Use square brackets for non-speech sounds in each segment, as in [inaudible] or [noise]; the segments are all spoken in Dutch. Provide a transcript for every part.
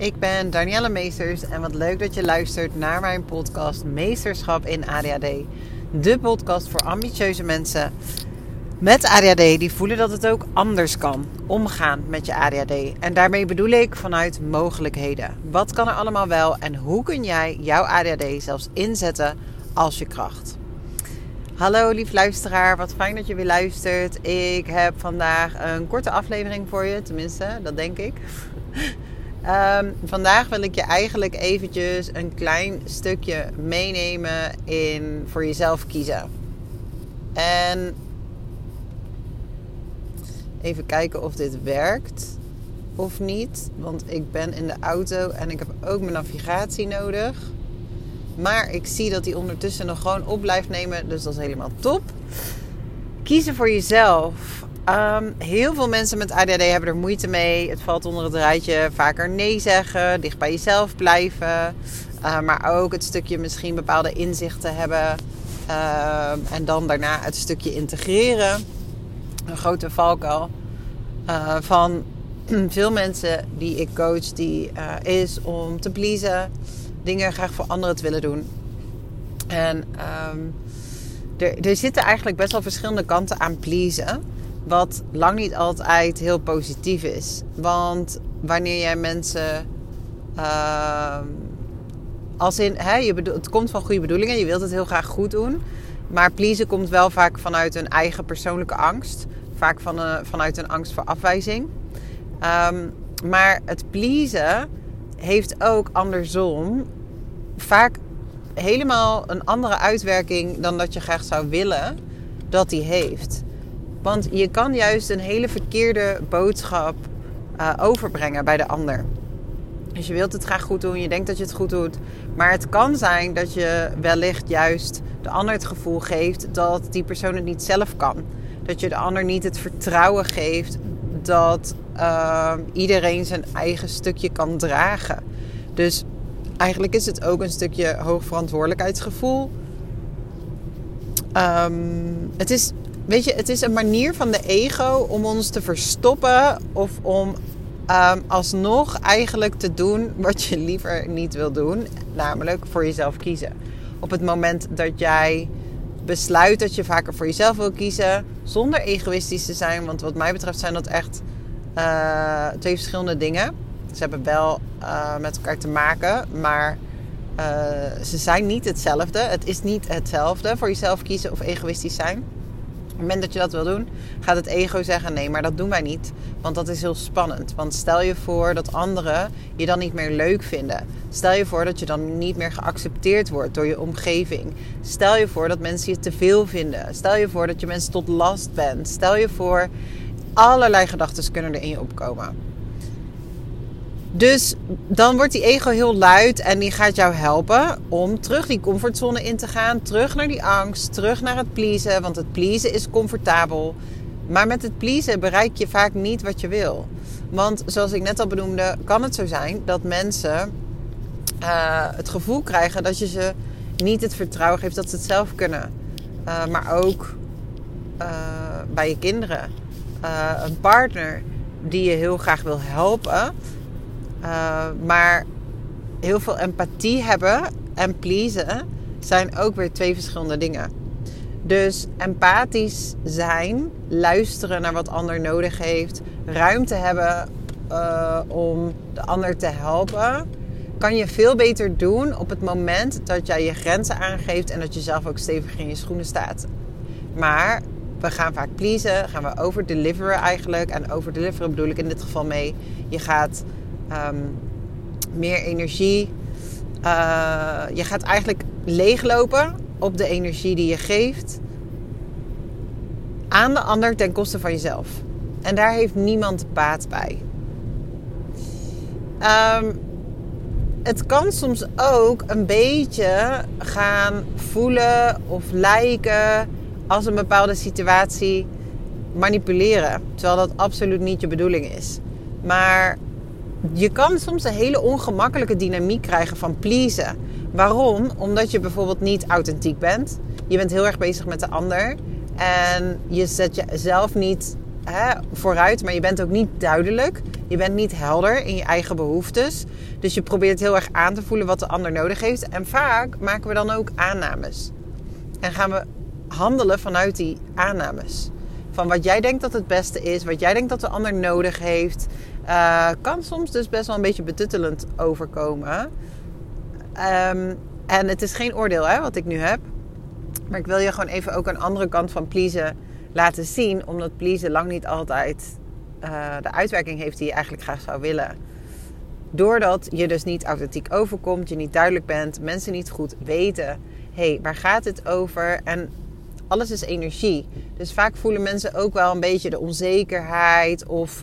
Ik ben Danielle Meesters en wat leuk dat je luistert naar mijn podcast Meesterschap in ADHD. De podcast voor ambitieuze mensen met ADHD die voelen dat het ook anders kan omgaan met je ADHD. En daarmee bedoel ik vanuit mogelijkheden. Wat kan er allemaal wel en hoe kun jij jouw ADHD zelfs inzetten als je kracht? Hallo lief luisteraar, wat fijn dat je weer luistert. Ik heb vandaag een korte aflevering voor je, tenminste, dat denk ik. Um, vandaag wil ik je eigenlijk eventjes een klein stukje meenemen in voor jezelf kiezen. En even kijken of dit werkt of niet. Want ik ben in de auto en ik heb ook mijn navigatie nodig. Maar ik zie dat die ondertussen nog gewoon op blijft nemen. Dus dat is helemaal top. Kiezen voor jezelf. Um, heel veel mensen met ADHD hebben er moeite mee. Het valt onder het rijtje vaker nee zeggen, dicht bij jezelf blijven. Uh, maar ook het stukje misschien bepaalde inzichten hebben. Uh, en dan daarna het stukje integreren. Een grote valkuil uh, van [clears throat] veel mensen die ik coach, die is om te pleasen. Dingen graag voor anderen te willen doen. En er, er zitten eigenlijk best wel verschillende kanten aan pleasen. Wat lang niet altijd heel positief is. Want wanneer jij mensen. Uh, als in, hè, je bedoel, het komt van goede bedoelingen, je wilt het heel graag goed doen. Maar pleasen komt wel vaak vanuit een eigen persoonlijke angst. Vaak van een, vanuit een angst voor afwijzing. Um, maar het pleasen heeft ook andersom vaak helemaal een andere uitwerking dan dat je graag zou willen dat die heeft. Want je kan juist een hele verkeerde boodschap uh, overbrengen bij de ander. Dus je wilt het graag goed doen, je denkt dat je het goed doet. Maar het kan zijn dat je wellicht juist de ander het gevoel geeft dat die persoon het niet zelf kan. Dat je de ander niet het vertrouwen geeft dat uh, iedereen zijn eigen stukje kan dragen. Dus eigenlijk is het ook een stukje hoogverantwoordelijkheidsgevoel. Um, het is weet je, het is een manier van de ego om ons te verstoppen of om um, alsnog eigenlijk te doen wat je liever niet wil doen, namelijk voor jezelf kiezen. Op het moment dat jij besluit dat je vaker voor jezelf wil kiezen, zonder egoïstisch te zijn, want wat mij betreft zijn dat echt uh, twee verschillende dingen. Ze hebben wel uh, met elkaar te maken, maar uh, ze zijn niet hetzelfde. Het is niet hetzelfde voor jezelf kiezen of egoïstisch zijn het moment dat je dat wil doen, gaat het ego zeggen: nee, maar dat doen wij niet. Want dat is heel spannend. Want stel je voor dat anderen je dan niet meer leuk vinden. Stel je voor dat je dan niet meer geaccepteerd wordt door je omgeving. Stel je voor dat mensen je te veel vinden. Stel je voor dat je mensen tot last bent. Stel je voor, allerlei gedachten kunnen er in je opkomen. Dus dan wordt die ego heel luid en die gaat jou helpen om terug die comfortzone in te gaan. Terug naar die angst, terug naar het pleasen. Want het pleasen is comfortabel. Maar met het pleasen bereik je vaak niet wat je wil. Want zoals ik net al benoemde, kan het zo zijn dat mensen uh, het gevoel krijgen dat je ze niet het vertrouwen geeft dat ze het zelf kunnen. Uh, maar ook uh, bij je kinderen. een partner die je heel graag wil helpen uh, maar heel veel empathie hebben en pleasen zijn ook weer twee verschillende dingen. Dus empathisch zijn, luisteren naar wat ander nodig heeft, ruimte hebben uh, om de ander te helpen, kan je veel beter doen op het moment dat jij je grenzen aangeeft en dat je zelf ook stevig in je schoenen staat. Maar we gaan vaak pleasen, gaan we overdeliveren eigenlijk. En overdeliveren bedoel ik in dit geval mee. Je gaat um, meer energie. Uh, je gaat eigenlijk leeglopen op de energie die je geeft aan de ander ten koste van jezelf. En daar heeft niemand baat bij. Um, het kan soms ook een beetje gaan voelen of lijken als een bepaalde situatie manipuleren. Terwijl dat absoluut niet je bedoeling is. Maar je kan soms een hele ongemakkelijke dynamiek krijgen van pleasen. Waarom? Omdat je bijvoorbeeld niet authentiek bent. Je bent heel erg bezig met de ander. En je zet jezelf niet hè, vooruit, maar je bent ook niet duidelijk. Je bent niet helder in je eigen behoeftes. Dus je probeert heel erg aan te voelen wat de ander nodig heeft. En vaak maken we dan ook aannames. En gaan we handelen vanuit die aannames. Van wat jij denkt dat het beste is, wat jij denkt dat de ander nodig heeft. Uh, kan soms dus best wel een beetje betuttelend overkomen. Um, en het is geen oordeel hè, wat ik nu heb. Maar ik wil je gewoon even ook een andere kant van pleasen laten zien. Omdat pleasen lang niet altijd uh, de uitwerking heeft die je eigenlijk graag zou willen. Doordat je dus niet authentiek overkomt, je niet duidelijk bent, mensen niet goed weten. Hey, waar gaat het over? En alles is energie. Dus vaak voelen mensen ook wel een beetje de onzekerheid. Of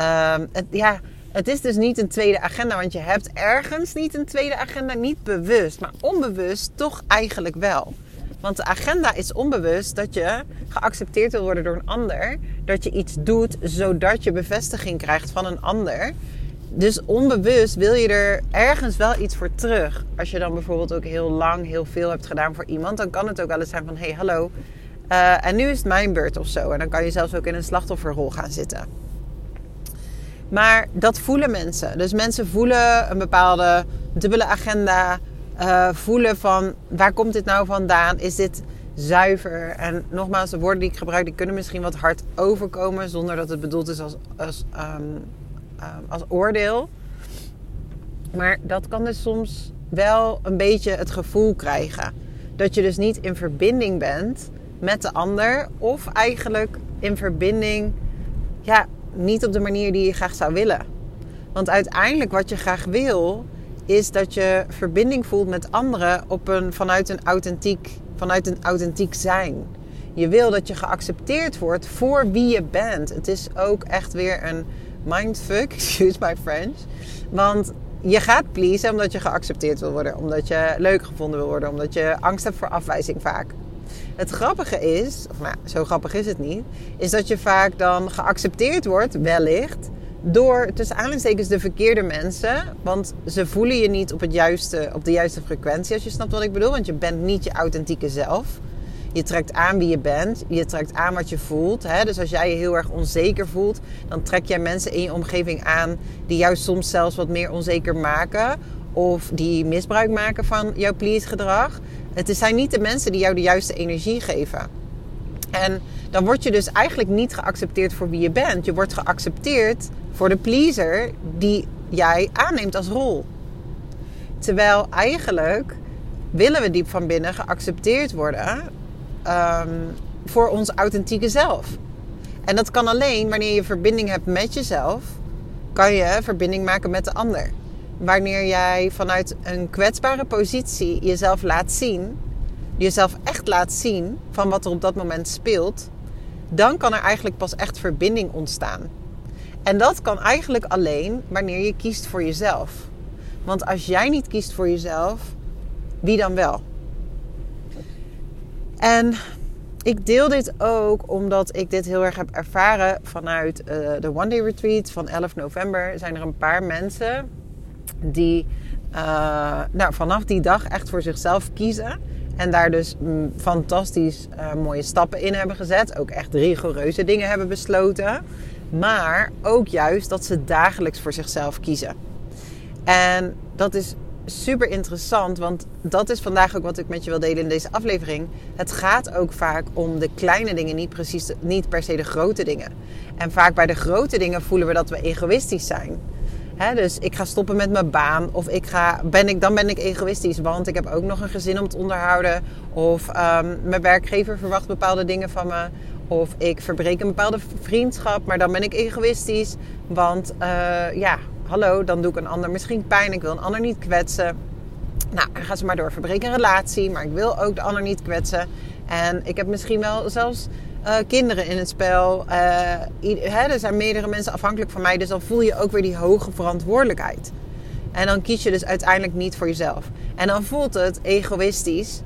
um, het, ja, het is dus niet een tweede agenda. Want je hebt ergens niet een tweede agenda. Niet bewust, maar onbewust toch eigenlijk wel. Want de agenda is onbewust dat je geaccepteerd wil worden door een ander. Dat je iets doet zodat je bevestiging krijgt van een ander. Dus onbewust wil je er ergens wel iets voor terug. Als je dan bijvoorbeeld ook heel lang heel veel hebt gedaan voor iemand, dan kan het ook wel eens zijn van: hé, hey, hallo. Uh, en nu is het mijn beurt of zo. En dan kan je zelfs ook in een slachtofferrol gaan zitten. Maar dat voelen mensen. Dus mensen voelen een bepaalde dubbele agenda. Uh, voelen van waar komt dit nou vandaan? Is dit zuiver? En nogmaals, de woorden die ik gebruik, die kunnen misschien wat hard overkomen. Zonder dat het bedoeld is als, als Ehm, als oordeel. Maar dat kan dus soms wel een beetje het gevoel krijgen. Dat je dus niet in verbinding bent met de ander. Of eigenlijk in verbinding, ja, niet op de manier die je graag zou willen. Want uiteindelijk wat je graag wil, is dat je verbinding voelt met anderen op een, vanuit, een authentiek, vanuit een authentiek zijn. Je wil dat je geaccepteerd wordt voor wie je bent. Het is ook echt weer een mindfuck, [laughs] excuse my French. Want je gaat pleasen omdat je geaccepteerd wil worden, omdat je leuk gevonden wil worden, omdat je angst hebt voor afwijzing vaak. Het grappige is, of nou, zo grappig is het niet, is dat je vaak dan geaccepteerd wordt, wellicht, door tussen aanhalingstekens de verkeerde mensen. Want ze voelen je niet op, het juiste, op de juiste frequentie, als je snapt wat ik bedoel. Want je bent niet je authentieke zelf. Je trekt aan wie je bent. Je trekt aan wat je voelt. Hè? Dus als jij je heel erg onzeker voelt, dan trek jij mensen in je omgeving aan die jou soms zelfs wat meer onzeker maken. Of die misbruik maken van jouw please gedrag. Het zijn niet de mensen die jou de juiste energie geven. En dan word je dus eigenlijk niet geaccepteerd voor wie je bent. Je wordt geaccepteerd voor de pleaser die jij aanneemt als rol. Terwijl eigenlijk willen we diep van binnen geaccepteerd worden um, voor ons authentieke zelf. En dat kan alleen wanneer je verbinding hebt met jezelf, kan je verbinding maken met de ander. Wanneer jij vanuit een kwetsbare positie jezelf laat zien, jezelf echt laat zien van wat er op dat moment speelt, dan kan er eigenlijk pas echt verbinding ontstaan. En dat kan eigenlijk alleen wanneer je kiest voor jezelf. Want als jij niet kiest voor jezelf, wie dan wel? En ik deel dit ook omdat ik dit heel erg heb ervaren vanuit uh, de One Day Retreat van 11 november. Zijn er een paar mensen die uh, nou, vanaf die dag echt voor zichzelf kiezen. En daar dus mm, fantastisch uh, mooie stappen in hebben gezet. Ook echt rigoureuze dingen hebben besloten. Maar ook juist dat ze dagelijks voor zichzelf kiezen. En dat is super interessant, want dat is vandaag ook wat ik met je wil delen in deze aflevering. Het gaat ook vaak om de kleine dingen, niet, precies, niet per se de grote dingen. En vaak bij de grote dingen voelen we dat we egoïstisch zijn. Dus ik ga stoppen met mijn baan. Of ik ga, ben ik, dan ben ik egoïstisch. Want ik heb ook nog een gezin om te onderhouden. Of um, mijn werkgever verwacht bepaalde dingen van me. Of ik verbreek een bepaalde vriendschap. Maar dan ben ik egoïstisch. Want uh, ja, hallo, dan doe ik een ander misschien pijn. Ik wil een ander niet kwetsen. Nou, dan gaan ze maar door. Verbreek een relatie, maar ik wil ook de ander niet kwetsen. En ik heb misschien wel zelfs uh, kinderen in het spel. Hè, er zijn meerdere mensen afhankelijk van mij. Dus dan voel je ook weer die hoge verantwoordelijkheid. En dan kies je dus uiteindelijk niet voor jezelf. En dan voelt het egoïstisch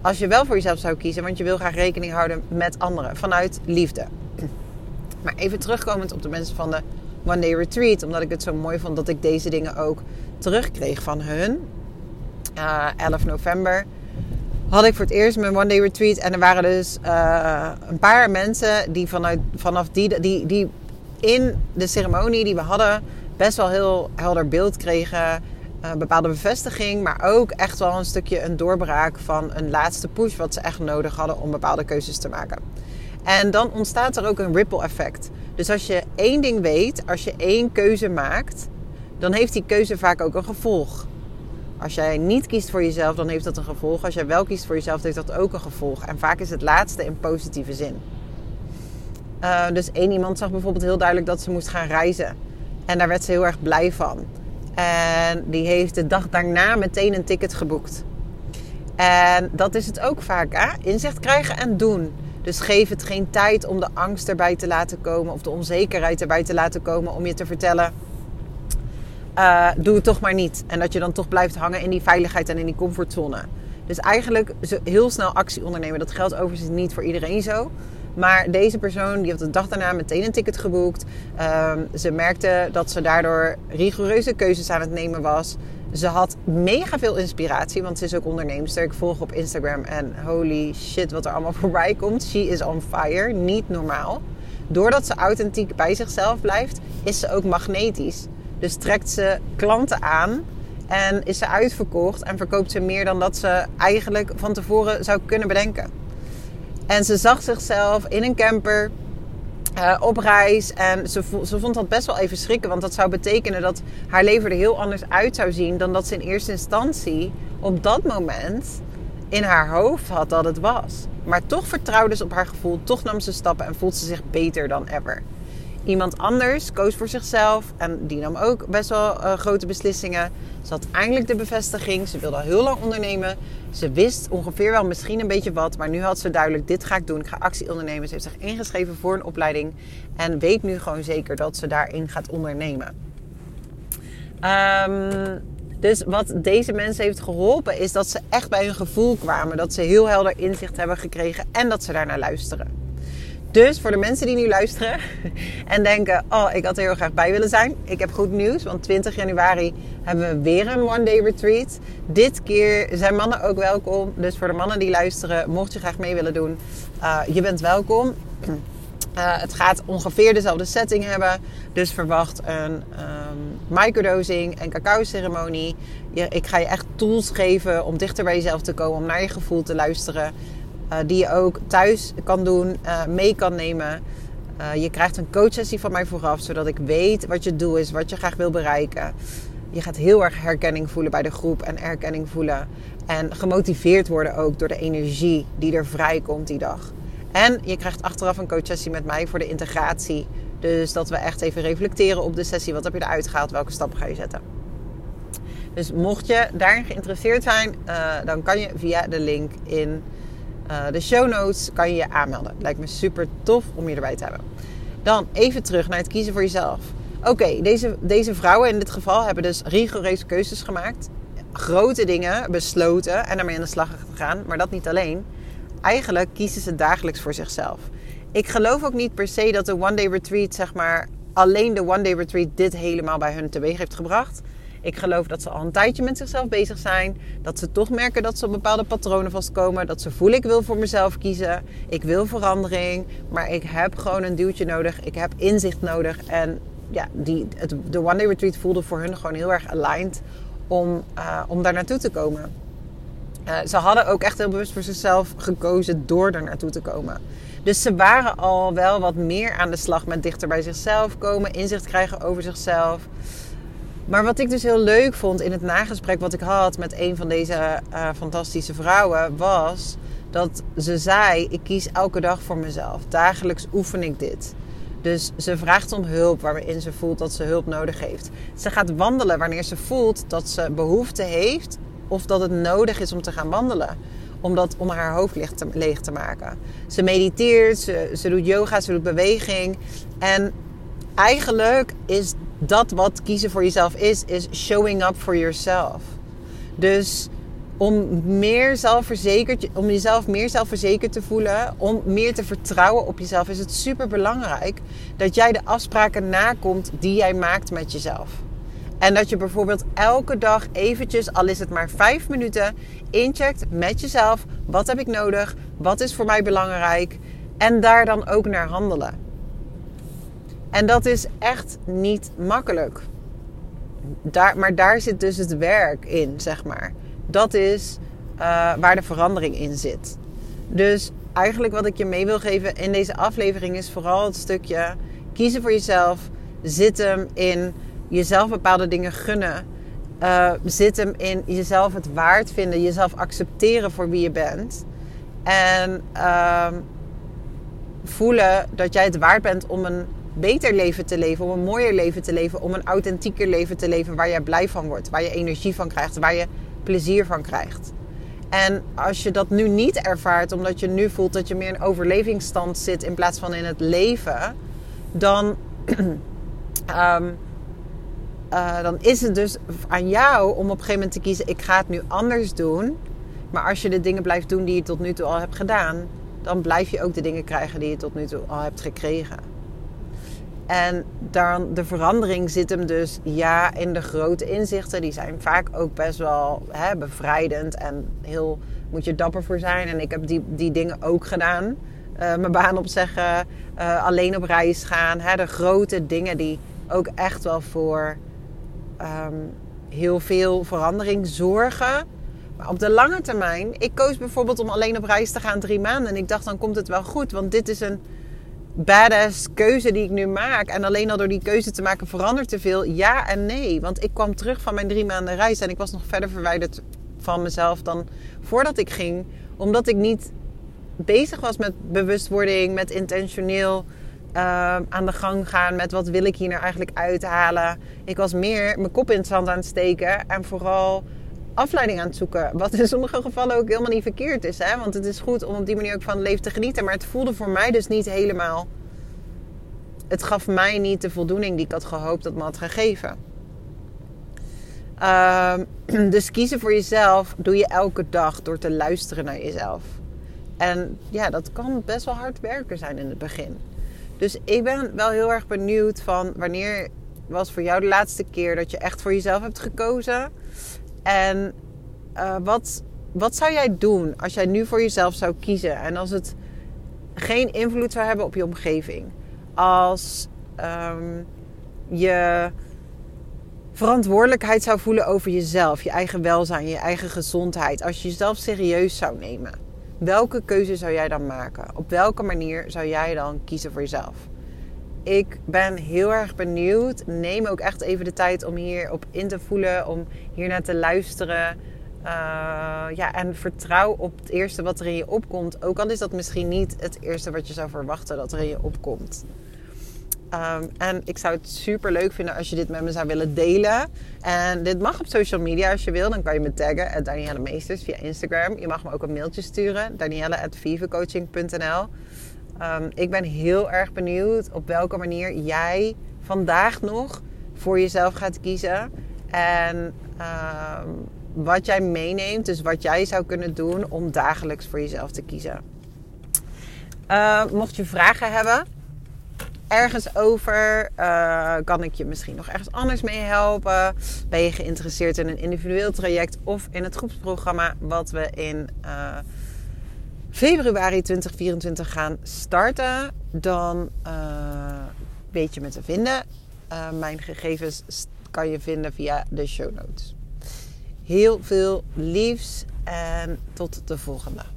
als je wel voor jezelf zou kiezen. Want je wil graag rekening houden met anderen vanuit liefde. Maar even terugkomend op de mensen van de One Day Retreat. Omdat ik het zo mooi vond dat ik deze dingen ook terugkreeg van hun. Uh, eh, 11 november had ik voor het eerst mijn One Day Retreat. En er waren dus uh, een paar mensen die vanuit, vanaf die, die, die in de ceremonie die we hadden best wel heel helder beeld kregen. Een bepaalde bevestiging, maar ook echt wel een stukje een doorbraak van een laatste push wat ze echt nodig hadden om bepaalde keuzes te maken. En dan ontstaat er ook een ripple effect. Dus als je één ding weet, als je één keuze maakt, dan heeft die keuze vaak ook een gevolg. Als jij niet kiest voor jezelf, dan heeft dat een gevolg. Als jij wel kiest voor jezelf, heeft dat ook een gevolg. En vaak is het laatste in positieve zin. Uh, dus één iemand zag bijvoorbeeld heel duidelijk dat ze moest gaan reizen. En daar werd ze heel erg blij van. En die heeft de dag daarna meteen een ticket geboekt. En dat is het ook vaak, hè? Inzicht krijgen en doen. Dus geef het geen tijd om de angst erbij te laten komen of de onzekerheid erbij te laten komen om je te vertellen: uh, doe het toch maar niet. En dat je dan toch blijft hangen in die veiligheid en in die comfortzone. Dus eigenlijk heel snel actie ondernemen. Dat geldt overigens niet voor iedereen zo. Maar deze persoon die had de dag daarna meteen een ticket geboekt. Um, ze merkte dat ze daardoor rigoureuze keuzes aan het nemen was. Ze had mega veel inspiratie, want ze is ook onderneemster. Ik volg op Instagram en holy shit wat er allemaal [laughs] voorbij komt. She is on fire, niet normaal. Doordat ze authentiek bij zichzelf blijft, is ze ook magnetisch. Dus trekt ze klanten aan en is ze uitverkocht en verkoopt ze meer dan dat ze eigenlijk van tevoren zou kunnen bedenken. En ze zag zichzelf in een camper uh, op reis. En ze, ze vond dat best wel even schrikken. Want dat zou betekenen dat haar leven er heel anders uit zou zien. dan dat ze in eerste instantie op dat moment in haar hoofd had dat het was. Maar toch vertrouwde ze op haar gevoel. Toch nam ze stappen en voelt ze zich beter dan ever. Iemand anders koos voor zichzelf en die nam ook best wel uh, grote beslissingen. Ze had eindelijk de bevestiging. Ze wilde al heel lang ondernemen. Ze wist ongeveer wel misschien een beetje wat, maar nu had ze duidelijk: dit ga ik doen. Ik ga actie ondernemen. Ze heeft zich ingeschreven voor een opleiding en weet nu gewoon zeker dat ze daarin gaat ondernemen. Um, dus wat deze mensen heeft geholpen is dat ze echt bij hun gevoel kwamen. Dat ze heel helder inzicht hebben gekregen en dat ze daarnaar luisteren. Dus voor de mensen die nu luisteren [laughs] en denken: Oh, ik had er heel graag bij willen zijn. Ik heb goed nieuws, want 20 januari hebben we weer een one-day retreat. Dit keer zijn mannen ook welkom. Dus voor de mannen die luisteren, mocht je graag mee willen doen, uh, je bent welkom. Uh, [clears throat] het gaat ongeveer dezelfde setting hebben. Dus verwacht een um, microdosing en cacao-ceremonie. Ik ga je echt tools geven om dichter bij jezelf te komen, om naar je gevoel te luisteren. Uh, die je ook thuis kan doen, uh, mee kan nemen. Uh, je krijgt een coachsessie van mij vooraf, zodat ik weet wat je doel is, wat je graag wil bereiken. Je gaat heel erg herkenning voelen bij de groep en erkenning voelen. En gemotiveerd worden ook door de energie die er vrijkomt die dag. En je krijgt achteraf een coachsessie met mij voor de integratie. Dus dat we echt even reflecteren op de sessie. Wat heb je eruit gehaald? Welke stappen ga je zetten? Dus mocht je daarin geïnteresseerd zijn, dan kan je via de link in uh, de show notes kan je je aanmelden. Lijkt me super tof om je erbij te hebben. Dan even terug naar het kiezen voor jezelf. Oké, deze, deze vrouwen in dit geval hebben dus rigoureuze keuzes gemaakt. Grote dingen besloten en daarmee aan de slag gegaan. Maar dat niet alleen. Eigenlijk kiezen ze dagelijks voor zichzelf. Ik geloof ook niet per se dat de one day retreat, zeg maar, alleen de one day retreat dit helemaal bij hun teweeg heeft gebracht. Ik geloof dat ze al een tijdje met zichzelf bezig zijn. Dat ze toch merken dat ze op bepaalde patronen vastkomen. Dat ze voelen, ik wil voor mezelf kiezen. Ik wil verandering. Maar ik heb gewoon een duwtje nodig. Ik heb inzicht nodig. En ja, die, het, de One Day Retreat voelde voor hun gewoon heel erg aligned om, uh, om daar naartoe te komen. Uh, ze hadden ook echt heel bewust voor zichzelf gekozen door er naartoe te komen. Dus ze waren al wel wat meer aan de slag met dichter bij zichzelf komen, inzicht krijgen over zichzelf. Maar wat ik dus heel leuk vond in het nagesprek wat ik had met een van deze uh, fantastische vrouwen, was dat ze zei: Ik kies elke dag voor mezelf. Dagelijks oefen ik dit. Dus ze vraagt om hulp waarin ze voelt dat ze hulp nodig heeft. Ze gaat wandelen wanneer ze voelt dat ze behoefte heeft of dat het nodig is om te gaan wandelen. Om, dat, om haar hoofd leeg te, leeg te maken. Ze mediteert, ze doet yoga, ze doet beweging. En eigenlijk is dat wat kiezen voor jezelf is, is showing up for yourself. Dus om, meer zelfverzekerd, om jezelf meer zelfverzekerd te voelen, om meer te vertrouwen op jezelf, is het super belangrijk dat jij de afspraken nakomt die jij maakt met jezelf. En dat je bijvoorbeeld elke dag eventjes, al is het maar vijf minuten, incheckt met jezelf. Wat heb ik nodig? Wat is voor mij belangrijk? En daar dan ook naar handelen. En dat is echt niet makkelijk. Daar, maar daar zit dus het werk in, zeg maar. Dat is uh, waar de verandering in zit. Dus eigenlijk wat ik je mee wil geven in deze aflevering is vooral het stukje kiezen voor jezelf. Zit hem in jezelf bepaalde dingen gunnen. Uh, zit hem in jezelf het waard vinden, jezelf accepteren voor wie je bent. En uh, voelen dat jij het waard bent om een beter leven te leven, om een mooier leven te leven, om een authentieker leven te leven waar jij blij van wordt, waar je energie van krijgt, waar je plezier van krijgt. En als je dat nu niet ervaart, omdat je nu voelt dat je meer in overlevingsstand zit in plaats van in het leven, dan, um, [clears throat] uh, dan is het dus aan jou om op een gegeven moment te kiezen: ik ga het nu anders doen. Maar als je de dingen blijft doen die je tot nu toe al hebt gedaan, dan blijf je ook de dingen krijgen die je tot nu toe al hebt gekregen. En dan de verandering zit hem dus ja in de grote inzichten. Die zijn vaak ook best wel hè, bevrijdend en heel moet je dapper voor zijn. En ik heb die, die dingen ook gedaan. Uh, mijn baan opzeggen, uh, alleen op reis gaan. Hè, de grote dingen die ook echt wel voor um, heel veel verandering zorgen. Maar op de lange termijn, ik koos bijvoorbeeld om alleen op reis te gaan drie maanden. En ik dacht, dan komt het wel goed. Want dit is een badass keuze die ik nu maak. En alleen al door die keuze te maken verandert te veel. Ja en nee. Want ik kwam terug van mijn drie maanden reis. En ik was nog verder verwijderd van mezelf dan voordat ik ging. Omdat ik niet bezig was met bewustwording, met intentioneel uh, aan de gang gaan. Met wat wil ik hier nou eigenlijk uithalen. Ik was meer mijn kop in het zand aan het steken. En vooral afleiding aan het zoeken. Wat in sommige gevallen ook helemaal niet verkeerd is. Hè? Want het is goed om op die manier ook van het leven te genieten. Maar het voelde voor mij dus niet helemaal. Het gaf mij niet de voldoening die ik had gehoopt dat me had gegeven. Uh, [clears throat] dus kiezen voor jezelf doe je elke dag door te luisteren naar jezelf. En ja, dat kan best wel hard werken zijn in het begin. Dus ik ben wel heel erg benieuwd van wanneer was voor jou de laatste keer dat je echt voor jezelf hebt gekozen. En uh, wat, wat zou jij doen als jij nu voor jezelf zou kiezen en als het geen invloed zou hebben op je omgeving? Als um, je verantwoordelijkheid zou voelen over jezelf, je eigen welzijn, je eigen gezondheid. Als je jezelf serieus zou nemen. Welke keuze zou jij dan maken? Op welke manier zou jij dan kiezen voor jezelf? Ik ben heel erg benieuwd. Neem ook echt even de tijd om hierop in te voelen, om hier naar te luisteren. Uh, ja, en vertrouw op het eerste wat er in je opkomt. Ook al is dat misschien niet het eerste wat je zou verwachten dat er in je opkomt. Um, en ik zou het super leuk vinden als je dit met me zou willen delen. En dit mag op social media als je wil. Dan kan je me taggen, Danielle Meesters, via Instagram. Je mag me ook een mailtje sturen, danielle.vivecoaching.nl. Um, ik ben heel erg benieuwd op welke manier jij vandaag nog voor jezelf gaat kiezen. En um, wat jij meeneemt, dus wat jij zou kunnen doen om dagelijks voor jezelf te kiezen. Uh, mocht je vragen hebben ergens over, uh, kan ik je misschien nog ergens anders mee helpen? Ben je geïnteresseerd in een individueel traject of in het groepsprogramma wat we in. Uh, februari 2024 gaan starten, dan uh, weet je me te vinden. Uh, mijn gegevens kan je vinden via de show notes. Heel veel liefs en tot de volgende.